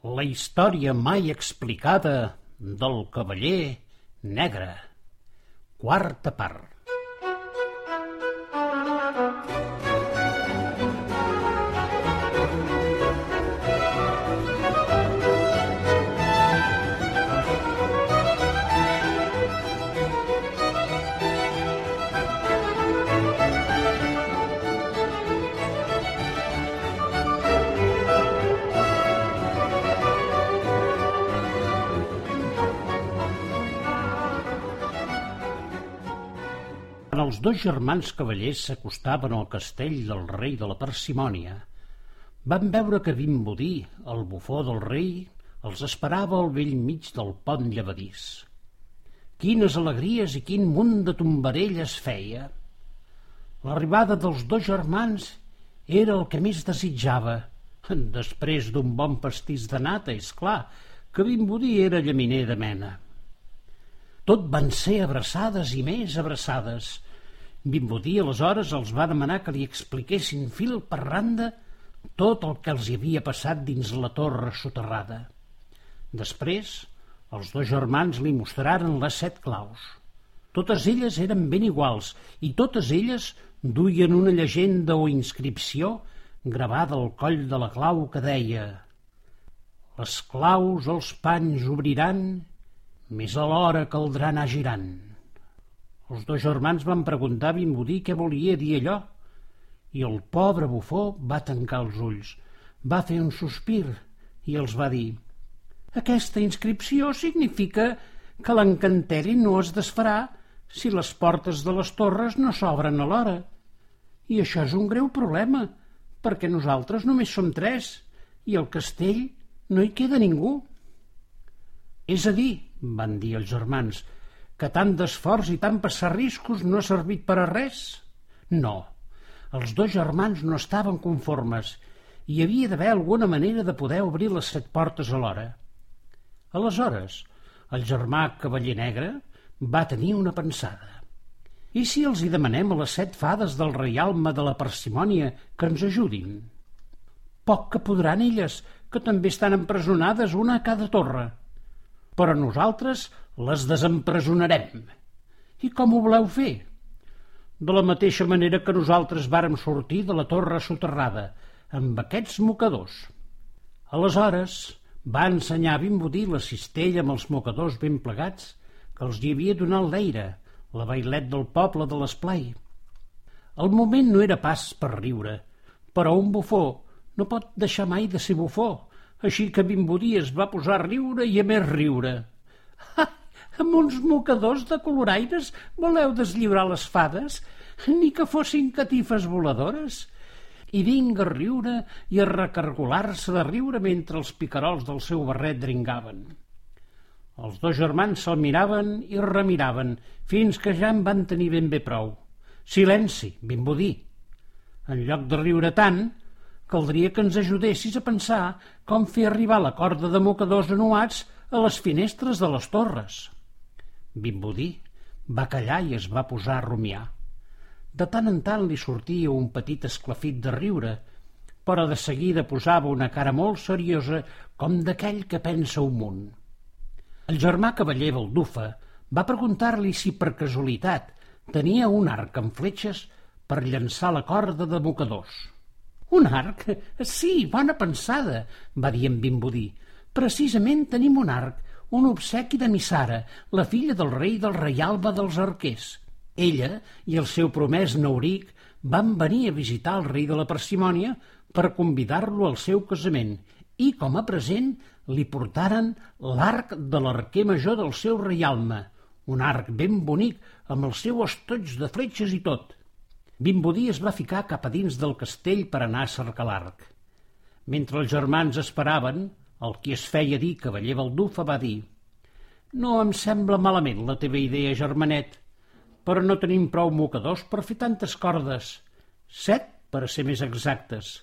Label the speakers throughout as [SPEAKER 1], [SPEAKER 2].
[SPEAKER 1] La història mai explicada del cavaller negre. Quarta part. Els dos germans cavallers s'acostaven al castell del rei de la parsimònia, van veure que Vimbodí, el bufó del rei, els esperava al vell mig del pont llevadís. Quines alegries i quin munt de tombarell es feia! L'arribada dels dos germans era el que més desitjava, després d'un bon pastís de nata, és clar, que Vimbodí era llaminer de mena. Tot van ser abraçades i més abraçades. Vimbodí aleshores els va demanar que li expliquessin fil per randa tot el que els hi havia passat dins la torre soterrada. Després, els dos germans li mostraren les set claus. Totes elles eren ben iguals i totes elles duien una llegenda o inscripció gravada al coll de la clau que deia «Les claus els panys obriran més alhora caldrà anar girant. Els dos germans van preguntar Vimbodí què volia dir allò, i el pobre bufó va tancar els ulls, va fer un sospir i els va dir «Aquesta inscripció significa que l'encanteri no es desfarà si les portes de les torres no s'obren alhora. I això és un greu problema, perquè nosaltres només som tres i al castell no hi queda ningú». És a dir, van dir els germans, que tant d'esforç i tant passar riscos no ha servit per a res? No, els dos germans no estaven conformes hi havia d'haver alguna manera de poder obrir les set portes alhora. Aleshores, el germà cavaller negre va tenir una pensada. I si els hi demanem a les set fades del reialme de la parsimònia que ens ajudin? Poc que podran elles, que també estan empresonades una a cada torre però nosaltres les desempresonarem. I com ho voleu fer? De la mateixa manera que nosaltres vàrem sortir de la torre soterrada, amb aquests mocadors. Aleshores va ensenyar a Vimbodí la cistella amb els mocadors ben plegats que els hi havia donat l'Eira, la bailet del poble de l'esplai. El moment no era pas per riure, però un bufó no pot deixar mai de ser bufó, així que Vimbodí es va posar a riure i a més riure. Ha, amb uns mocadors de coloraires voleu deslliurar les fades? Ni que fossin catifes voladores? I vinga a riure i a recargolar-se de riure mentre els picarols del seu barret dringaven. Els dos germans se'l miraven i remiraven, fins que ja en van tenir ben bé prou. Silenci, Vimbodí. En lloc de riure tant, caldria que ens ajudessis a pensar com fer arribar la corda de mocadors anuats a les finestres de les torres. Vimbodí va callar i es va posar a rumiar. De tant en tant li sortia un petit esclafit de riure, però de seguida posava una cara molt seriosa com d'aquell que pensa un munt. El germà cavaller Baldufa va preguntar-li si per casualitat tenia un arc amb fletxes per llançar la corda de mocadors. Un arc? Sí, bona pensada, va dir en Vimbodí. Precisament tenim un arc, un obsequi de Missara, la filla del rei del reialba dels arquers. Ella i el seu promès Nauric van venir a visitar el rei de la parsimònia per convidar-lo al seu casament i, com a present, li portaren l'arc de l'arquer major del seu reialme, un arc ben bonic amb el seu estoig de fletxes i tot. Vimbodí es va ficar cap a dins del castell per anar a cercar l'arc. Mentre els germans esperaven, el qui es feia dir cavaller Baldufa va dir «No em sembla malament la teva idea, germanet, però no tenim prou mocadors per fer tantes cordes. Set, per ser més exactes.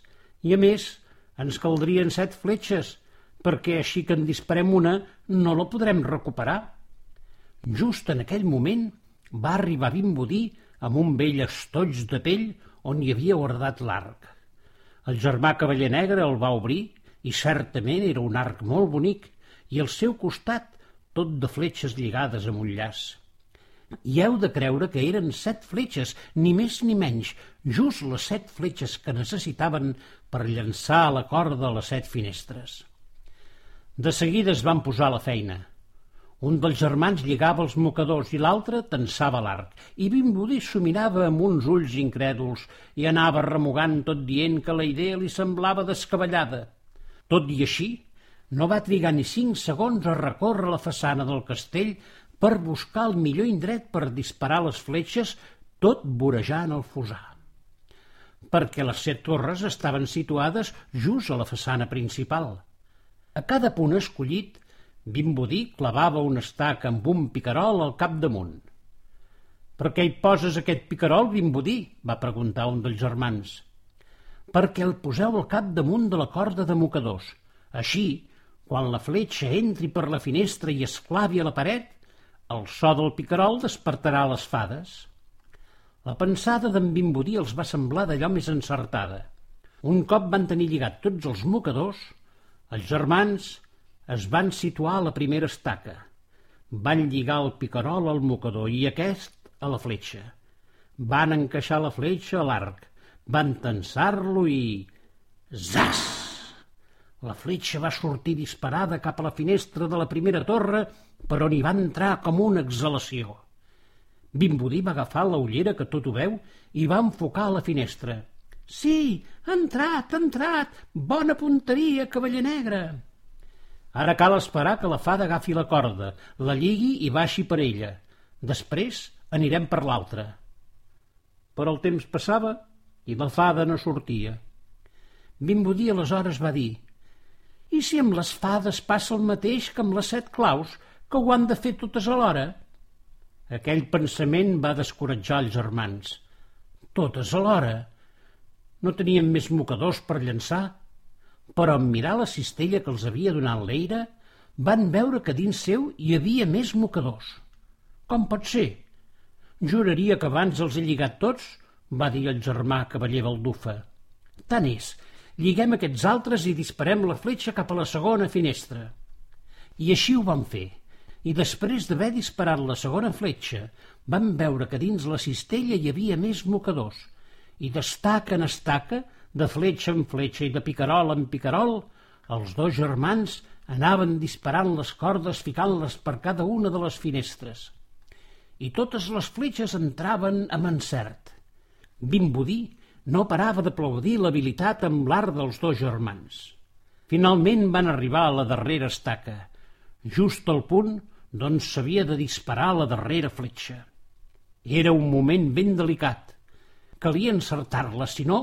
[SPEAKER 1] I a més, ens caldrien set fletxes, perquè així que en disparem una no la podrem recuperar». Just en aquell moment va arribar Vimbodí amb un vell estoig de pell on hi havia guardat l'arc. El germà cavaller negre el va obrir i certament era un arc molt bonic, i al seu costat tot de fletxes lligades amb un llaç. I heu de creure que eren set fletxes, ni més ni menys, just les set fletxes que necessitaven per llançar a la corda les set finestres. De seguida es van posar a la feina. Un dels germans lligava els mocadors i l'altre tensava l'arc, i Bimbudí s'ho mirava amb uns ulls incrèduls i anava remugant tot dient que la idea li semblava descabellada. Tot i així, no va trigar ni cinc segons a recórrer la façana del castell per buscar el millor indret per disparar les fletxes, tot vorejant el fosar. Perquè les set torres estaven situades just a la façana principal. A cada punt escollit, Bimbodí clavava un estac amb un picarol al capdamunt. «Per què hi poses aquest picarol, Bimbodí?» va preguntar un dels germans. «Perquè el poseu al capdamunt de la corda de mocadors. Així, quan la fletxa entri per la finestra i esclavi a la paret, el so del picarol despertarà les fades. La pensada d'en Bimbodí els va semblar d'allò més encertada. Un cop van tenir lligat tots els mocadors, els germans es van situar a la primera estaca. Van lligar el picarol al mocador i aquest a la fletxa. Van encaixar la fletxa a l'arc, van tensar-lo i... Zas! La fletxa va sortir disparada cap a la finestra de la primera torre, però n'hi va entrar com una exhalació. Bimbudí va agafar la ullera que tot ho veu i va enfocar a la finestra. Sí, ha entrat, ha entrat! Bona punteria, cavaller negre! Ara cal esperar que la fada agafi la corda, la lligui i baixi per ella. Després anirem per l'altra. Però el temps passava i la fada no sortia. Bimbudí aleshores va dir i si amb les fades passa el mateix que amb les set claus, que ho han de fer totes alhora? Aquell pensament va descoratjar els germans. Totes alhora? No tenien més mocadors per llançar? Però en mirar la cistella que els havia donat l'eira, van veure que dins seu hi havia més mocadors. Com pot ser? Juraria que abans els he lligat tots, va dir el germà cavaller Baldufa. Tant és lliguem aquests altres i disparem la fletxa cap a la segona finestra. I així ho van fer, i després d'haver disparat la segona fletxa, van veure que dins la cistella hi havia més mocadors, i d'estaca en estaca, de fletxa en fletxa i de picarol en picarol, els dos germans anaven disparant les cordes ficant-les per cada una de les finestres. I totes les fletxes entraven amb encert. Bimbudí no parava d'aplaudir l'habilitat amb l'art dels dos germans. Finalment van arribar a la darrera estaca, just al punt d'on s'havia de disparar la darrera fletxa. Era un moment ben delicat. Calia encertar-la, si no,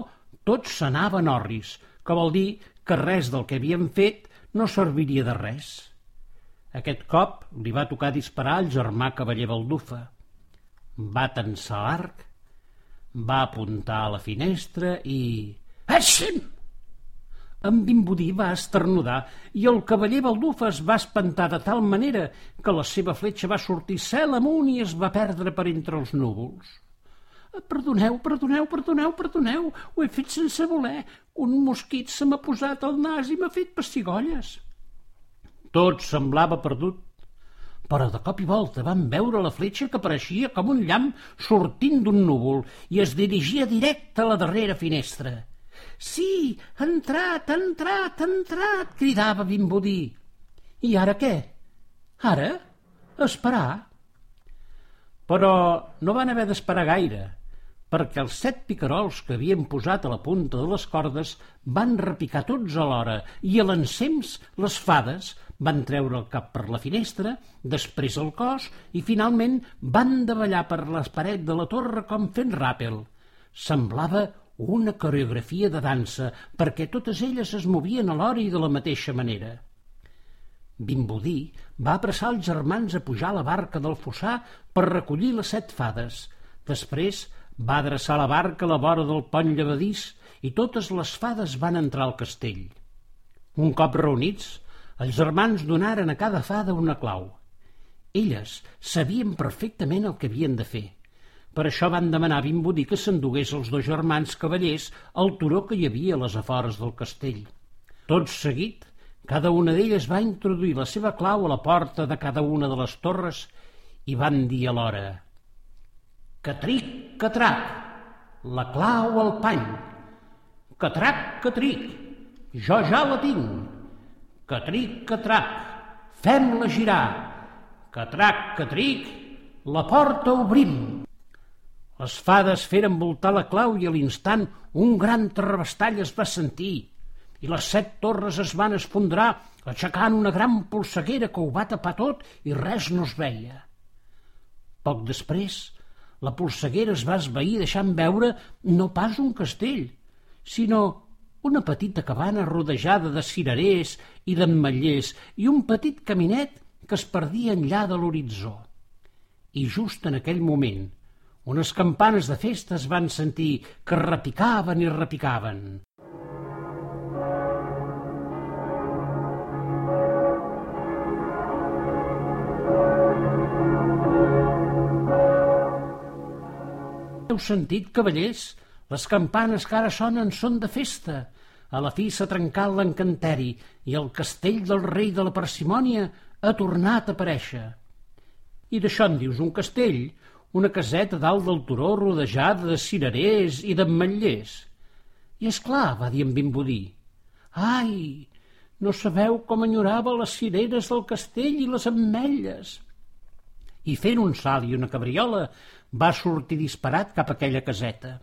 [SPEAKER 1] tot s'anava en orris, que vol dir que res del que havien fet no serviria de res. Aquest cop li va tocar disparar al germà cavaller Baldufa. Va tensar l'arc va apuntar a la finestra i... Aixim! En Bimbudí va esternudar i el cavaller Baldufa es va espantar de tal manera que la seva fletxa va sortir cel amunt i es va perdre per entre els núvols. Perdoneu, perdoneu, perdoneu, perdoneu, ho he fet sense voler. Un mosquit se m'ha posat al nas i m'ha fet pessigolles. Tot semblava perdut però de cop i volta van veure la fletxa que pareixia com un llamp sortint d'un núvol i es dirigia directe a la darrera finestra. «Sí, ha entrat, ha entrat, ha entrat!» cridava Bimbudí. «I ara què? Ara? Esperar?» Però no van haver d'esperar gaire, perquè els set picarols que havien posat a la punta de les cordes van repicar tots alhora i a l'encems les fades van treure el cap per la finestra, després el cos i finalment van davallar per les parets de la torre com fent ràpel. Semblava una coreografia de dansa perquè totes elles es movien alhora i de la mateixa manera. Bimbudí va apressar els germans a pujar a la barca del fossar per recollir les set fades. Després va adreçar la barca a la vora del pont llevadís i totes les fades van entrar al castell. Un cop reunits, els germans donaren a cada fada una clau. Elles sabien perfectament el que havien de fer. Per això van demanar a Bimbudí que s'endugués els dos germans cavallers al turó que hi havia a les afores del castell. Tot seguit, cada una d'elles va introduir la seva clau a la porta de cada una de les torres i van dir alhora «Catric, catrac, la clau al pany, catrac, catric, jo ja la tinc, catric, catrac, fem-la girar, catrac, catric, la porta obrim». Les fades feren voltar la clau i a l'instant un gran terrabastall es va sentir i les set torres es van esfondrar aixecant una gran polseguera que ho va tapar tot i res no es veia. Poc després, la polseguera es va esvair deixant veure no pas un castell, sinó una petita cabana rodejada de cirerers i d'emmetllers i un petit caminet que es perdia enllà de l'horitzó. I just en aquell moment, unes campanes de festa es van sentir que repicaven i repicaven. Heu sentit, cavallers? Les campanes que ara sonen són de festa. A la fi s'ha trencat l'encanteri i el castell del rei de la parsimònia ha tornat a aparèixer. I d'això en dius un castell? Una caseta dalt del turó rodejada de cirerers i d'ametllers. I és clar, va dir en Bimbudí. Ai, no sabeu com enyorava les cireres del castell i les ametlles. I fent un salt i una cabriola va sortir disparat cap a aquella caseta.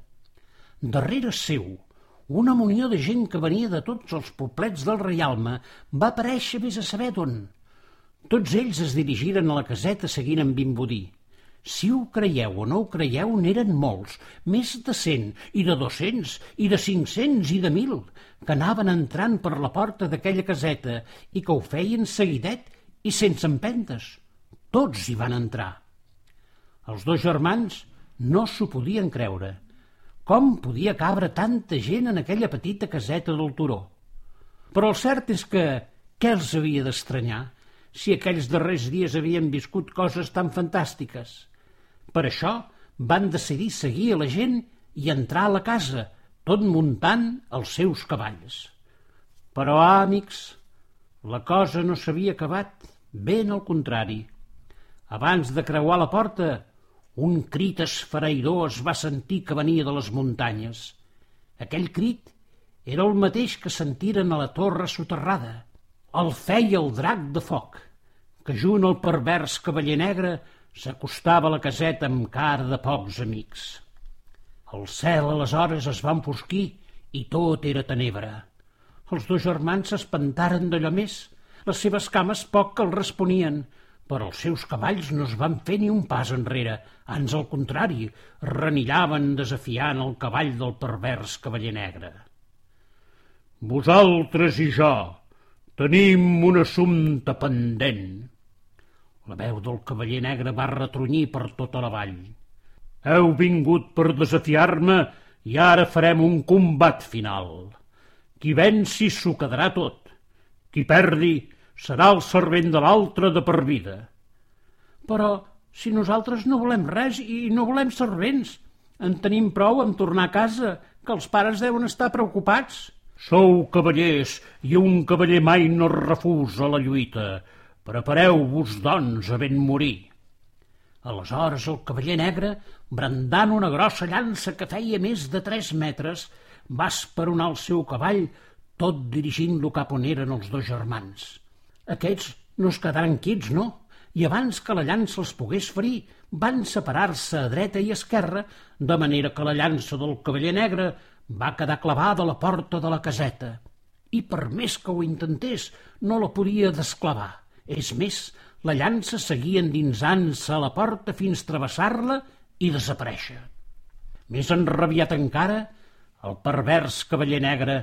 [SPEAKER 1] Darrere seu, una munió de gent que venia de tots els poblets del Reialme va aparèixer vés a saber d'on. Tots ells es dirigiren a la caseta seguint en Bimbudí. Si ho creieu o no ho creieu, n'eren molts, més de cent, i de dos-cents, i de cinc-cents, i de mil, que anaven entrant per la porta d'aquella caseta i que ho feien seguidet i sense empentes. Tots hi van entrar. Els dos germans no s'ho podien creure. Com podia cabre tanta gent en aquella petita caseta del turó? Però el cert és que què els havia d'estranyar si aquells darrers dies havien viscut coses tan fantàstiques? Per això van decidir seguir a la gent i entrar a la casa, tot muntant els seus cavalls. Però, ah, amics, la cosa no s'havia acabat, ben al contrari. Abans de creuar la porta, un crit esfereïdor es va sentir que venia de les muntanyes. Aquell crit era el mateix que sentiren a la torre soterrada. El feia el drac de foc, que junt al pervers cavaller negre s'acostava a la caseta amb cara de pocs amics. El cel aleshores es va enfosquir i tot era tenebra. Els dos germans s'espantaren d'allò més. Les seves cames poc que el responien, però els seus cavalls no es van fer ni un pas enrere, ans al contrari, renillaven desafiant el cavall del pervers cavaller negre.
[SPEAKER 2] Vosaltres i jo tenim un assumpte pendent.
[SPEAKER 1] La veu del cavaller negre va retronyir per tota la vall.
[SPEAKER 2] Heu vingut per desafiar-me i ara farem un combat final. Qui venci s'ho quedarà tot. Qui perdi serà el servent de l'altre de per vida.
[SPEAKER 1] Però si nosaltres no volem res i no volem servents, en tenim prou amb tornar a casa, que els pares deuen estar preocupats.
[SPEAKER 2] Sou cavallers i un cavaller mai no refusa la lluita. Prepareu-vos, doncs, a ben morir.
[SPEAKER 1] Aleshores el cavaller negre, brandant una grossa llança que feia més de tres metres, va esperonar el seu cavall, tot dirigint-lo cap on eren els dos germans. Aquests no es quedaran quits, no? I abans que la llança els pogués ferir, van separar-se a dreta i esquerra, de manera que la llança del cavaller negre va quedar clavada a la porta de la caseta. I per més que ho intentés, no la podia desclavar. És més, la llança seguia endinsant-se a la porta fins travessar-la i desaparèixer. Més enrabiat encara, el pervers cavaller negre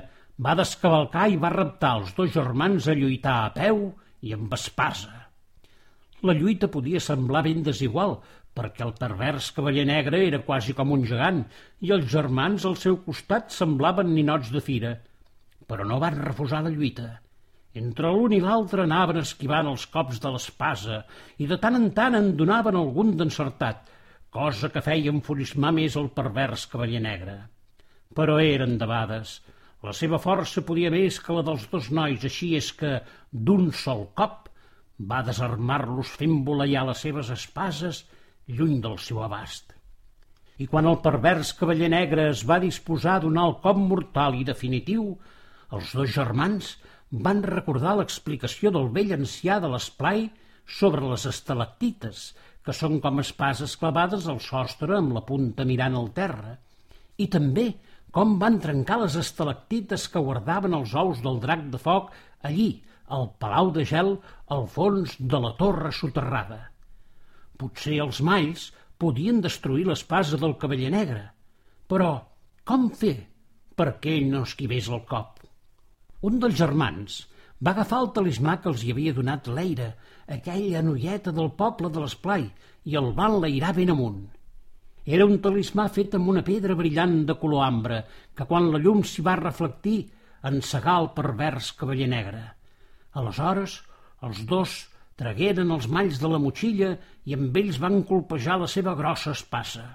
[SPEAKER 1] va descavalcar i va reptar els dos germans a lluitar a peu i amb espasa. La lluita podia semblar ben desigual, perquè el pervers cavaller negre era quasi com un gegant i els germans al seu costat semblaven ninots de fira. Però no van refusar la lluita. Entre l'un i l'altre anaven esquivant els cops de l'espasa i de tant en tant en donaven algun d'encertat, cosa que feia enfurismar més el pervers cavaller negre. Però eren debades, La seva força podia més que la dels dos nois, així és que, d'un sol cop, va desarmar-los fent voleiar les seves espases lluny del seu abast. I quan el pervers cavaller negre es va disposar a donar el cop mortal i definitiu, els dos germans van recordar l'explicació del vell ancià de l'esplai sobre les estalactites, que són com espases clavades al sostre amb la punta mirant al terra, i també com van trencar les estalactites que guardaven els ous del drac de foc allí, al palau de gel, al fons de la torre soterrada. Potser els malls podien destruir l'espasa del cavaller negre, però com fer perquè ell no esquivés el cop? Un dels germans va agafar el talismà que els hi havia donat l'Eira, aquella noieta del poble de l'Esplai, i el va enlairar ben amunt. Era un talismà fet amb una pedra brillant de color ambre, que quan la llum s'hi va reflectir encegà el pervers cavaller negre. Aleshores, els dos tragueren els malls de la motxilla i amb ells van colpejar la seva grossa espassa.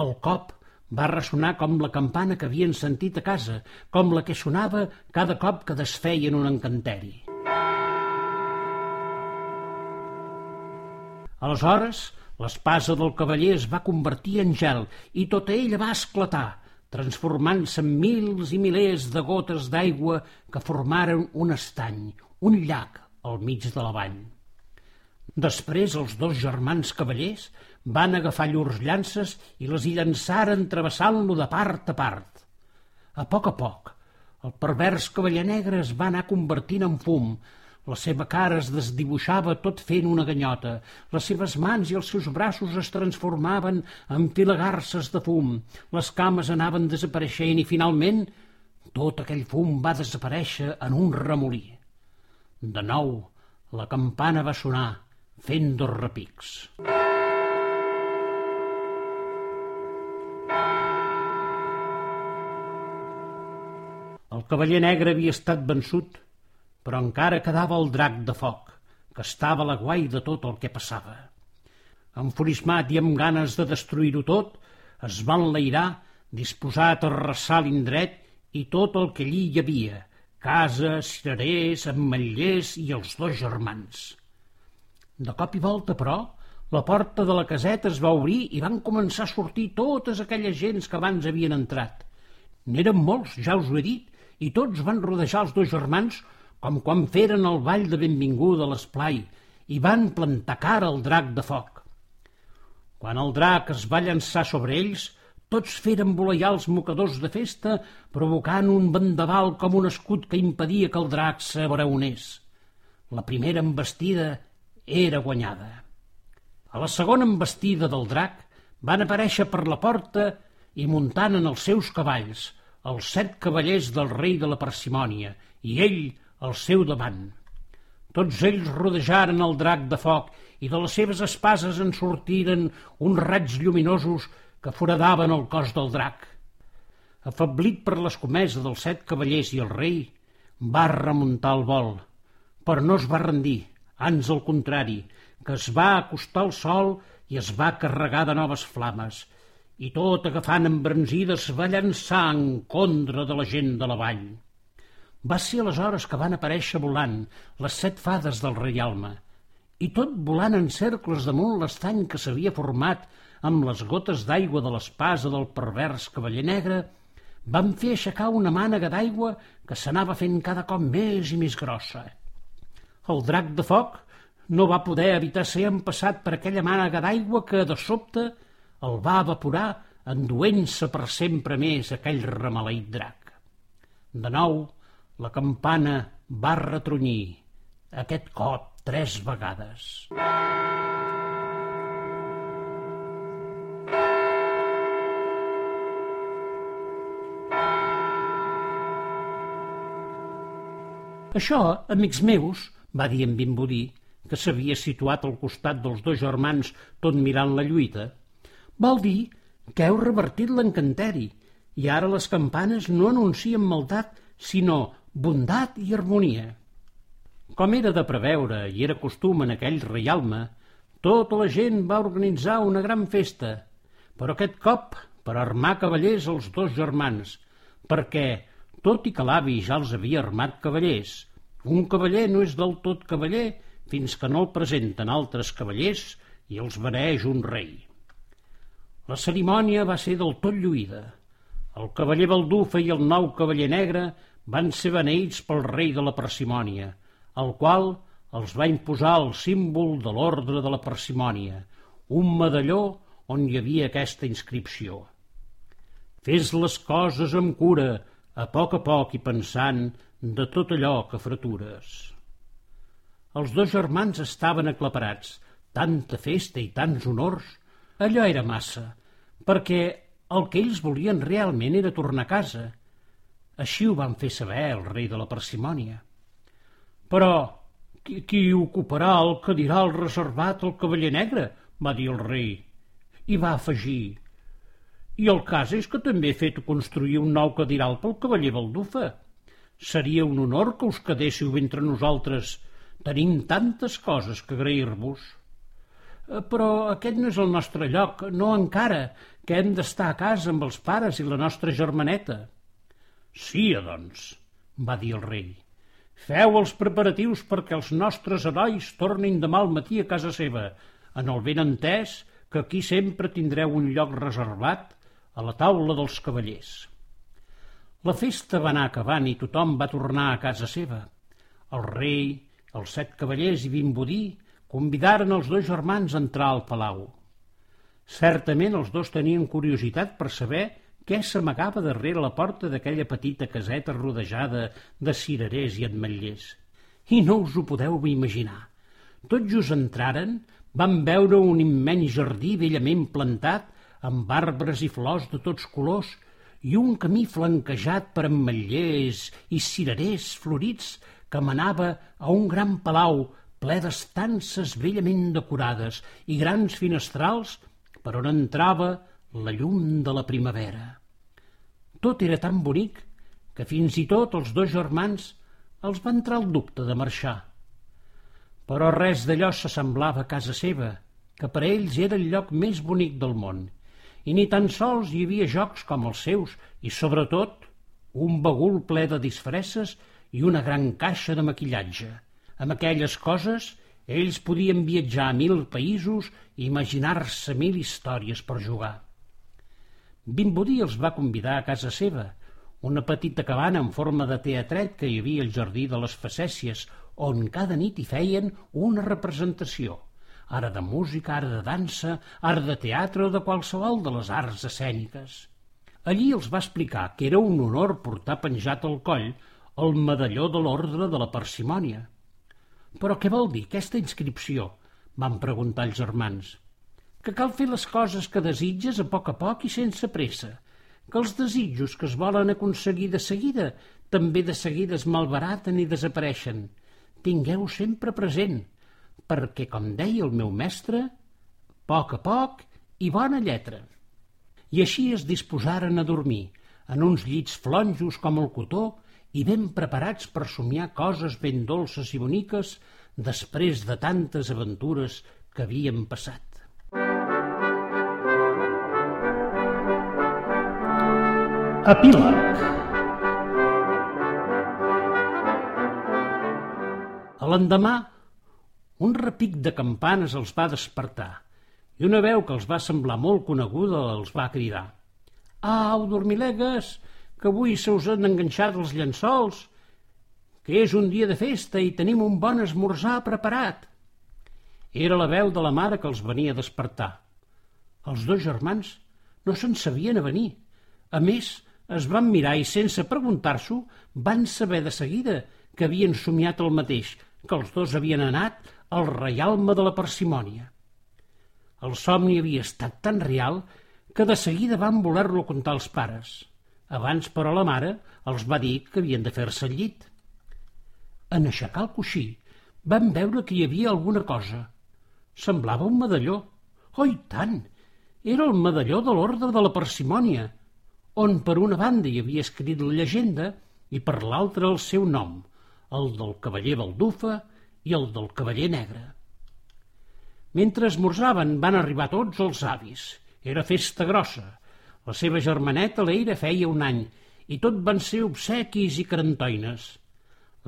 [SPEAKER 1] El cop va ressonar com la campana que havien sentit a casa, com la que sonava cada cop que desfeien un encanteri. Aleshores, l'espasa del cavaller es va convertir en gel i tota ella va esclatar, transformant-se en mils i milers de gotes d'aigua que formaren un estany, un llac al mig de la vall. Després els dos germans cavallers van agafar llurs llances i les hi llançaren travessant-lo de part a part. A poc a poc, el pervers cavaller negre es va anar convertint en fum, la seva cara es desdibuixava tot fent una ganyota, les seves mans i els seus braços es transformaven en filagarces de fum, les cames anaven desapareixent i finalment tot aquell fum va desaparèixer en un remolí. De nou, la campana va sonar, fent dos repics. El cavaller negre havia estat vençut, però encara quedava el drac de foc, que estava a la guai de tot el que passava. Enfurismat i amb ganes de destruir-ho tot, es va enlairar, disposat a arrasar l'indret i tot el que allí hi havia, casa, cirerers, ametllers i els dos germans. De cop i volta, però, la porta de la caseta es va obrir i van començar a sortir totes aquelles gens que abans havien entrat. N'eren molts, ja us ho he dit, i tots van rodejar els dos germans com quan feren el ball de benvinguda a l'esplai i van plantar cara al drac de foc. Quan el drac es va llançar sobre ells, tots feren voleiar els mocadors de festa, provocant un vendaval com un escut que impedia que el drac s'abraonés. La primera embestida era guanyada. A la segona embestida del drac van aparèixer per la porta i muntant en els seus cavalls, els set cavallers del rei de la parsimònia i ell al seu davant. Tots ells rodejaren el drac de foc i de les seves espases en sortiren uns raigs lluminosos que foradaven el cos del drac. Afablit per l'escomesa dels set cavallers i el rei, va remuntar el vol, però no es va rendir, ans al contrari, que es va acostar al sol i es va carregar de noves flames, i tot agafant embranzides va llançar en contra de la gent de la vall. Va ser aleshores que van aparèixer volant les set fades del reialme, i tot volant en cercles damunt l'estany que s'havia format amb les gotes d'aigua de l'espasa del pervers cavaller negre, van fer aixecar una mànega d'aigua que s'anava fent cada cop més i més grossa. El drac de foc no va poder evitar ser empassat per aquella mànega d'aigua que, de sobte, el va evaporar enduent-se per sempre més aquell remaleït drac. De nou, la campana va retronyir, aquest cop tres vegades. Això, amics meus, va dir en Bimbudí, que s'havia situat al costat dels dos germans tot mirant la lluita, Vol dir que heu revertit l'encanteri i ara les campanes no anuncien maldat, sinó bondat i harmonia. Com era de preveure i era costum en aquell reialme, tota la gent va organitzar una gran festa, però aquest cop per armar cavallers els dos germans, perquè tot i que l'avi ja els havia armat cavallers. Un cavaller no és del tot cavaller fins que no el presenten altres cavallers i els beneeix un rei. La cerimònia va ser del tot lluïda. El cavaller Baldufa i el nou cavaller negre van ser beneïts pel rei de la parsimònia, el qual els va imposar el símbol de l'ordre de la parsimònia, un medalló on hi havia aquesta inscripció. Fes les coses amb cura, a poc a poc i pensant de tot allò que fratures. Els dos germans estaven aclaparats, tanta festa i tants honors, allò era massa, perquè el que ells volien realment era tornar a casa. Així ho van fer saber el rei de la parsimònia. Però qui, qui ocuparà el que dirà el reservat al cavaller negre? va dir el rei i va afegir i el cas és que també he fet construir un nou cadiral pel cavaller Baldufa. Seria un honor que us quedéssiu entre nosaltres. Tenim tantes coses que agrair-vos. Eh, però aquest no és el nostre lloc, no encara, que hem d'estar a casa amb els pares i la nostra germaneta. Sí, doncs, va dir el rei. Feu els preparatius perquè els nostres herois tornin demà al matí a casa seva, en el ben entès que aquí sempre tindreu un lloc reservat a la taula dels cavallers. La festa va anar acabant i tothom va tornar a casa seva. El rei, els set cavallers i Vimbodí convidaren els dos germans a entrar al palau. Certament els dos tenien curiositat per saber què s'amagava darrere la porta d'aquella petita caseta rodejada de cirerers i ametllers. I no us ho podeu imaginar. Tot just entraren, van veure un immens jardí bellament plantat amb arbres i flors de tots colors i un camí flanquejat per ametllers i cirerers florits que manava a un gran palau ple d'estances bellament decorades i grans finestrals per on entrava la llum de la primavera. Tot era tan bonic que fins i tot els dos germans els va entrar el dubte de marxar però res d'allò s'assemblava a casa seva, que per a ells era el lloc més bonic del món, i ni tan sols hi havia jocs com els seus, i sobretot un bagul ple de disfresses i una gran caixa de maquillatge. Amb aquelles coses ells podien viatjar a mil països i imaginar-se mil històries per jugar. Bimbodí els va convidar a casa seva, una petita cabana en forma de teatret que hi havia al jardí de les Facècies, on cada nit hi feien una representació, ara de música, ara de dansa, ara de teatre o de qualsevol de les arts escèniques. Allí els va explicar que era un honor portar penjat al coll el medalló de l'ordre de la parsimònia. Però què vol dir aquesta inscripció? van preguntar els germans. Que cal fer les coses que desitges a poc a poc i sense pressa, que els desitjos que es volen aconseguir de seguida també de seguida es malbaraten i desapareixen, tingueu sempre present, perquè, com deia el meu mestre, poc a poc i bona lletra. I així es disposaren a dormir, en uns llits flonjos com el cotó i ben preparats per somiar coses ben dolces i boniques després de tantes aventures que havien passat. Epíleg A l'endemà, un repic de campanes els va despertar i una veu que els va semblar molt coneguda els va cridar. Au, dormilegues, que avui se us han enganxat els llençols, que és un dia de festa i tenim un bon esmorzar preparat. Era la veu de la mare que els venia a despertar. Els dos germans no se'n sabien a venir. A més, es van mirar i, sense preguntar-s'ho, van saber de seguida que havien somiat el mateix, que els dos havien anat al reialme de la parsimònia. El somni havia estat tan real que de seguida van voler-lo contar als pares. Abans, però, la mare els va dir que havien de fer-se al llit. En aixecar el coixí van veure que hi havia alguna cosa. Semblava un medalló. Oh, tant! Era el medalló de l'ordre de la parsimònia, on per una banda hi havia escrit la llegenda i per l'altra el seu nom – el del cavaller Baldufa i el del cavaller negre. Mentre esmorzaven van arribar tots els avis. Era festa grossa. La seva germaneta l'Eira feia un any i tot van ser obsequis i carantoines.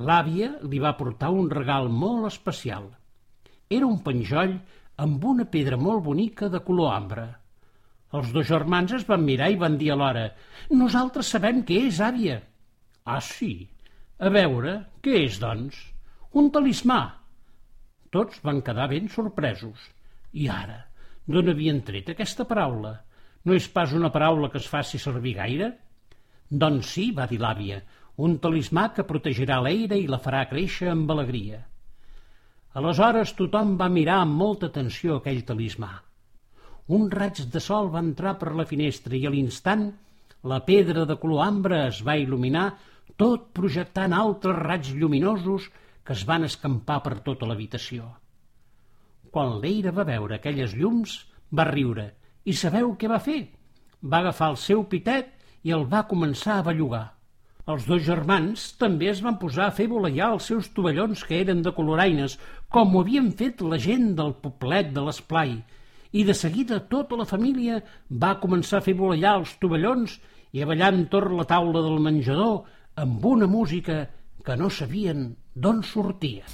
[SPEAKER 1] L'àvia li va portar un regal molt especial. Era un penjoll amb una pedra molt bonica de color ambre. Els dos germans es van mirar i van dir alhora «Nosaltres sabem què és, àvia». «Ah, sí? A veure, què és, doncs?» «Un talismà». Tots van quedar ben sorpresos. I ara, d'on havien tret aquesta paraula? No és pas una paraula que es faci servir gaire? Doncs sí, va dir l'àvia, un talismà que protegirà l'eira i la farà créixer amb alegria. Aleshores tothom va mirar amb molta atenció aquell talismà. Un raig de sol va entrar per la finestra i a l'instant la pedra de color ambre es va il·luminar tot projectant altres raigs lluminosos que es van escampar per tota l'habitació. Quan l'Eira va veure aquelles llums, va riure. I sabeu què va fer? Va agafar el seu pitet i el va començar a bellugar. Els dos germans també es van posar a fer voleiar els seus tovallons que eren de coloraines, com ho havien fet la gent del poblet de l'esplai, i de seguida tota la família va començar a fer voleiar els tovallons i a ballar entorn la taula del menjador amb una música que no sabien d'on sortia.